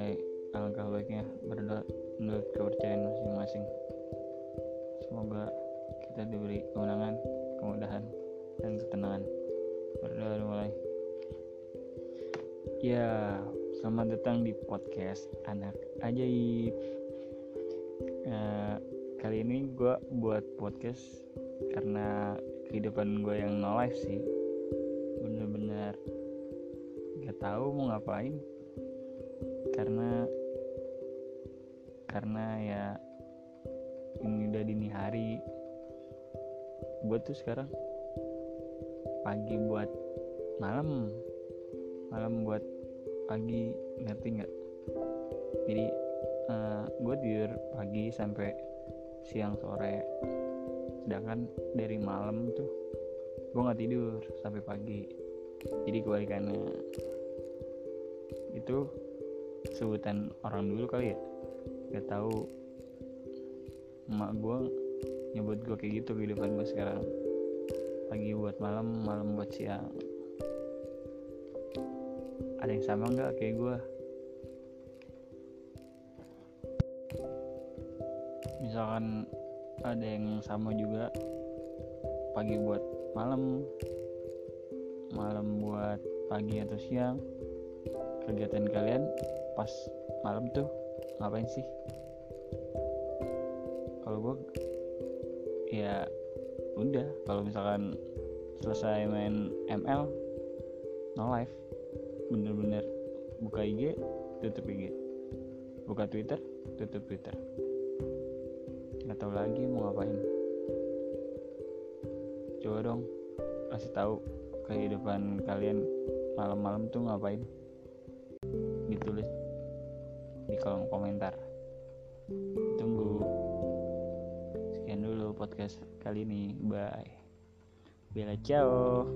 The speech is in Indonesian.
menilai alangkah baiknya berdoa menurut kepercayaan masing-masing. Semoga kita diberi kemenangan, kemudahan, dan ketenangan. Berdoa mulai. Ya, selamat datang di podcast Anak Ajaib. nah, kali ini gue buat podcast karena kehidupan gue yang no life sih bener-bener gak tahu mau ngapain karena karena ya ini udah dini hari gue tuh sekarang pagi buat malam malam buat pagi ngerti nggak? Jadi uh, eh, gue tidur pagi sampai siang sore. Sedangkan dari malam tuh gue nggak tidur sampai pagi. Jadi kebalikannya. Itu sebutan orang dulu kali ya? Gak tahu. Emak gue nyebut gue kayak gitu kehidupan gue sekarang. Pagi buat malam malam buat siang. Ada yang sama nggak kayak gue misalkan ada yang sama juga. Pagi buat malam malam buat pagi atau siang kegiatan kalian pas malam tuh ngapain sih? Kalau gue ya udah kalau misalkan selesai main ML no live bener-bener buka IG tutup IG buka Twitter tutup Twitter. Nggak tahu lagi mau ngapain. Coba dong kasih tahu kehidupan kalian malam-malam tuh ngapain ditulis di kolom komentar. Tunggu. Sekian dulu podcast kali ini. Bye. Bella ciao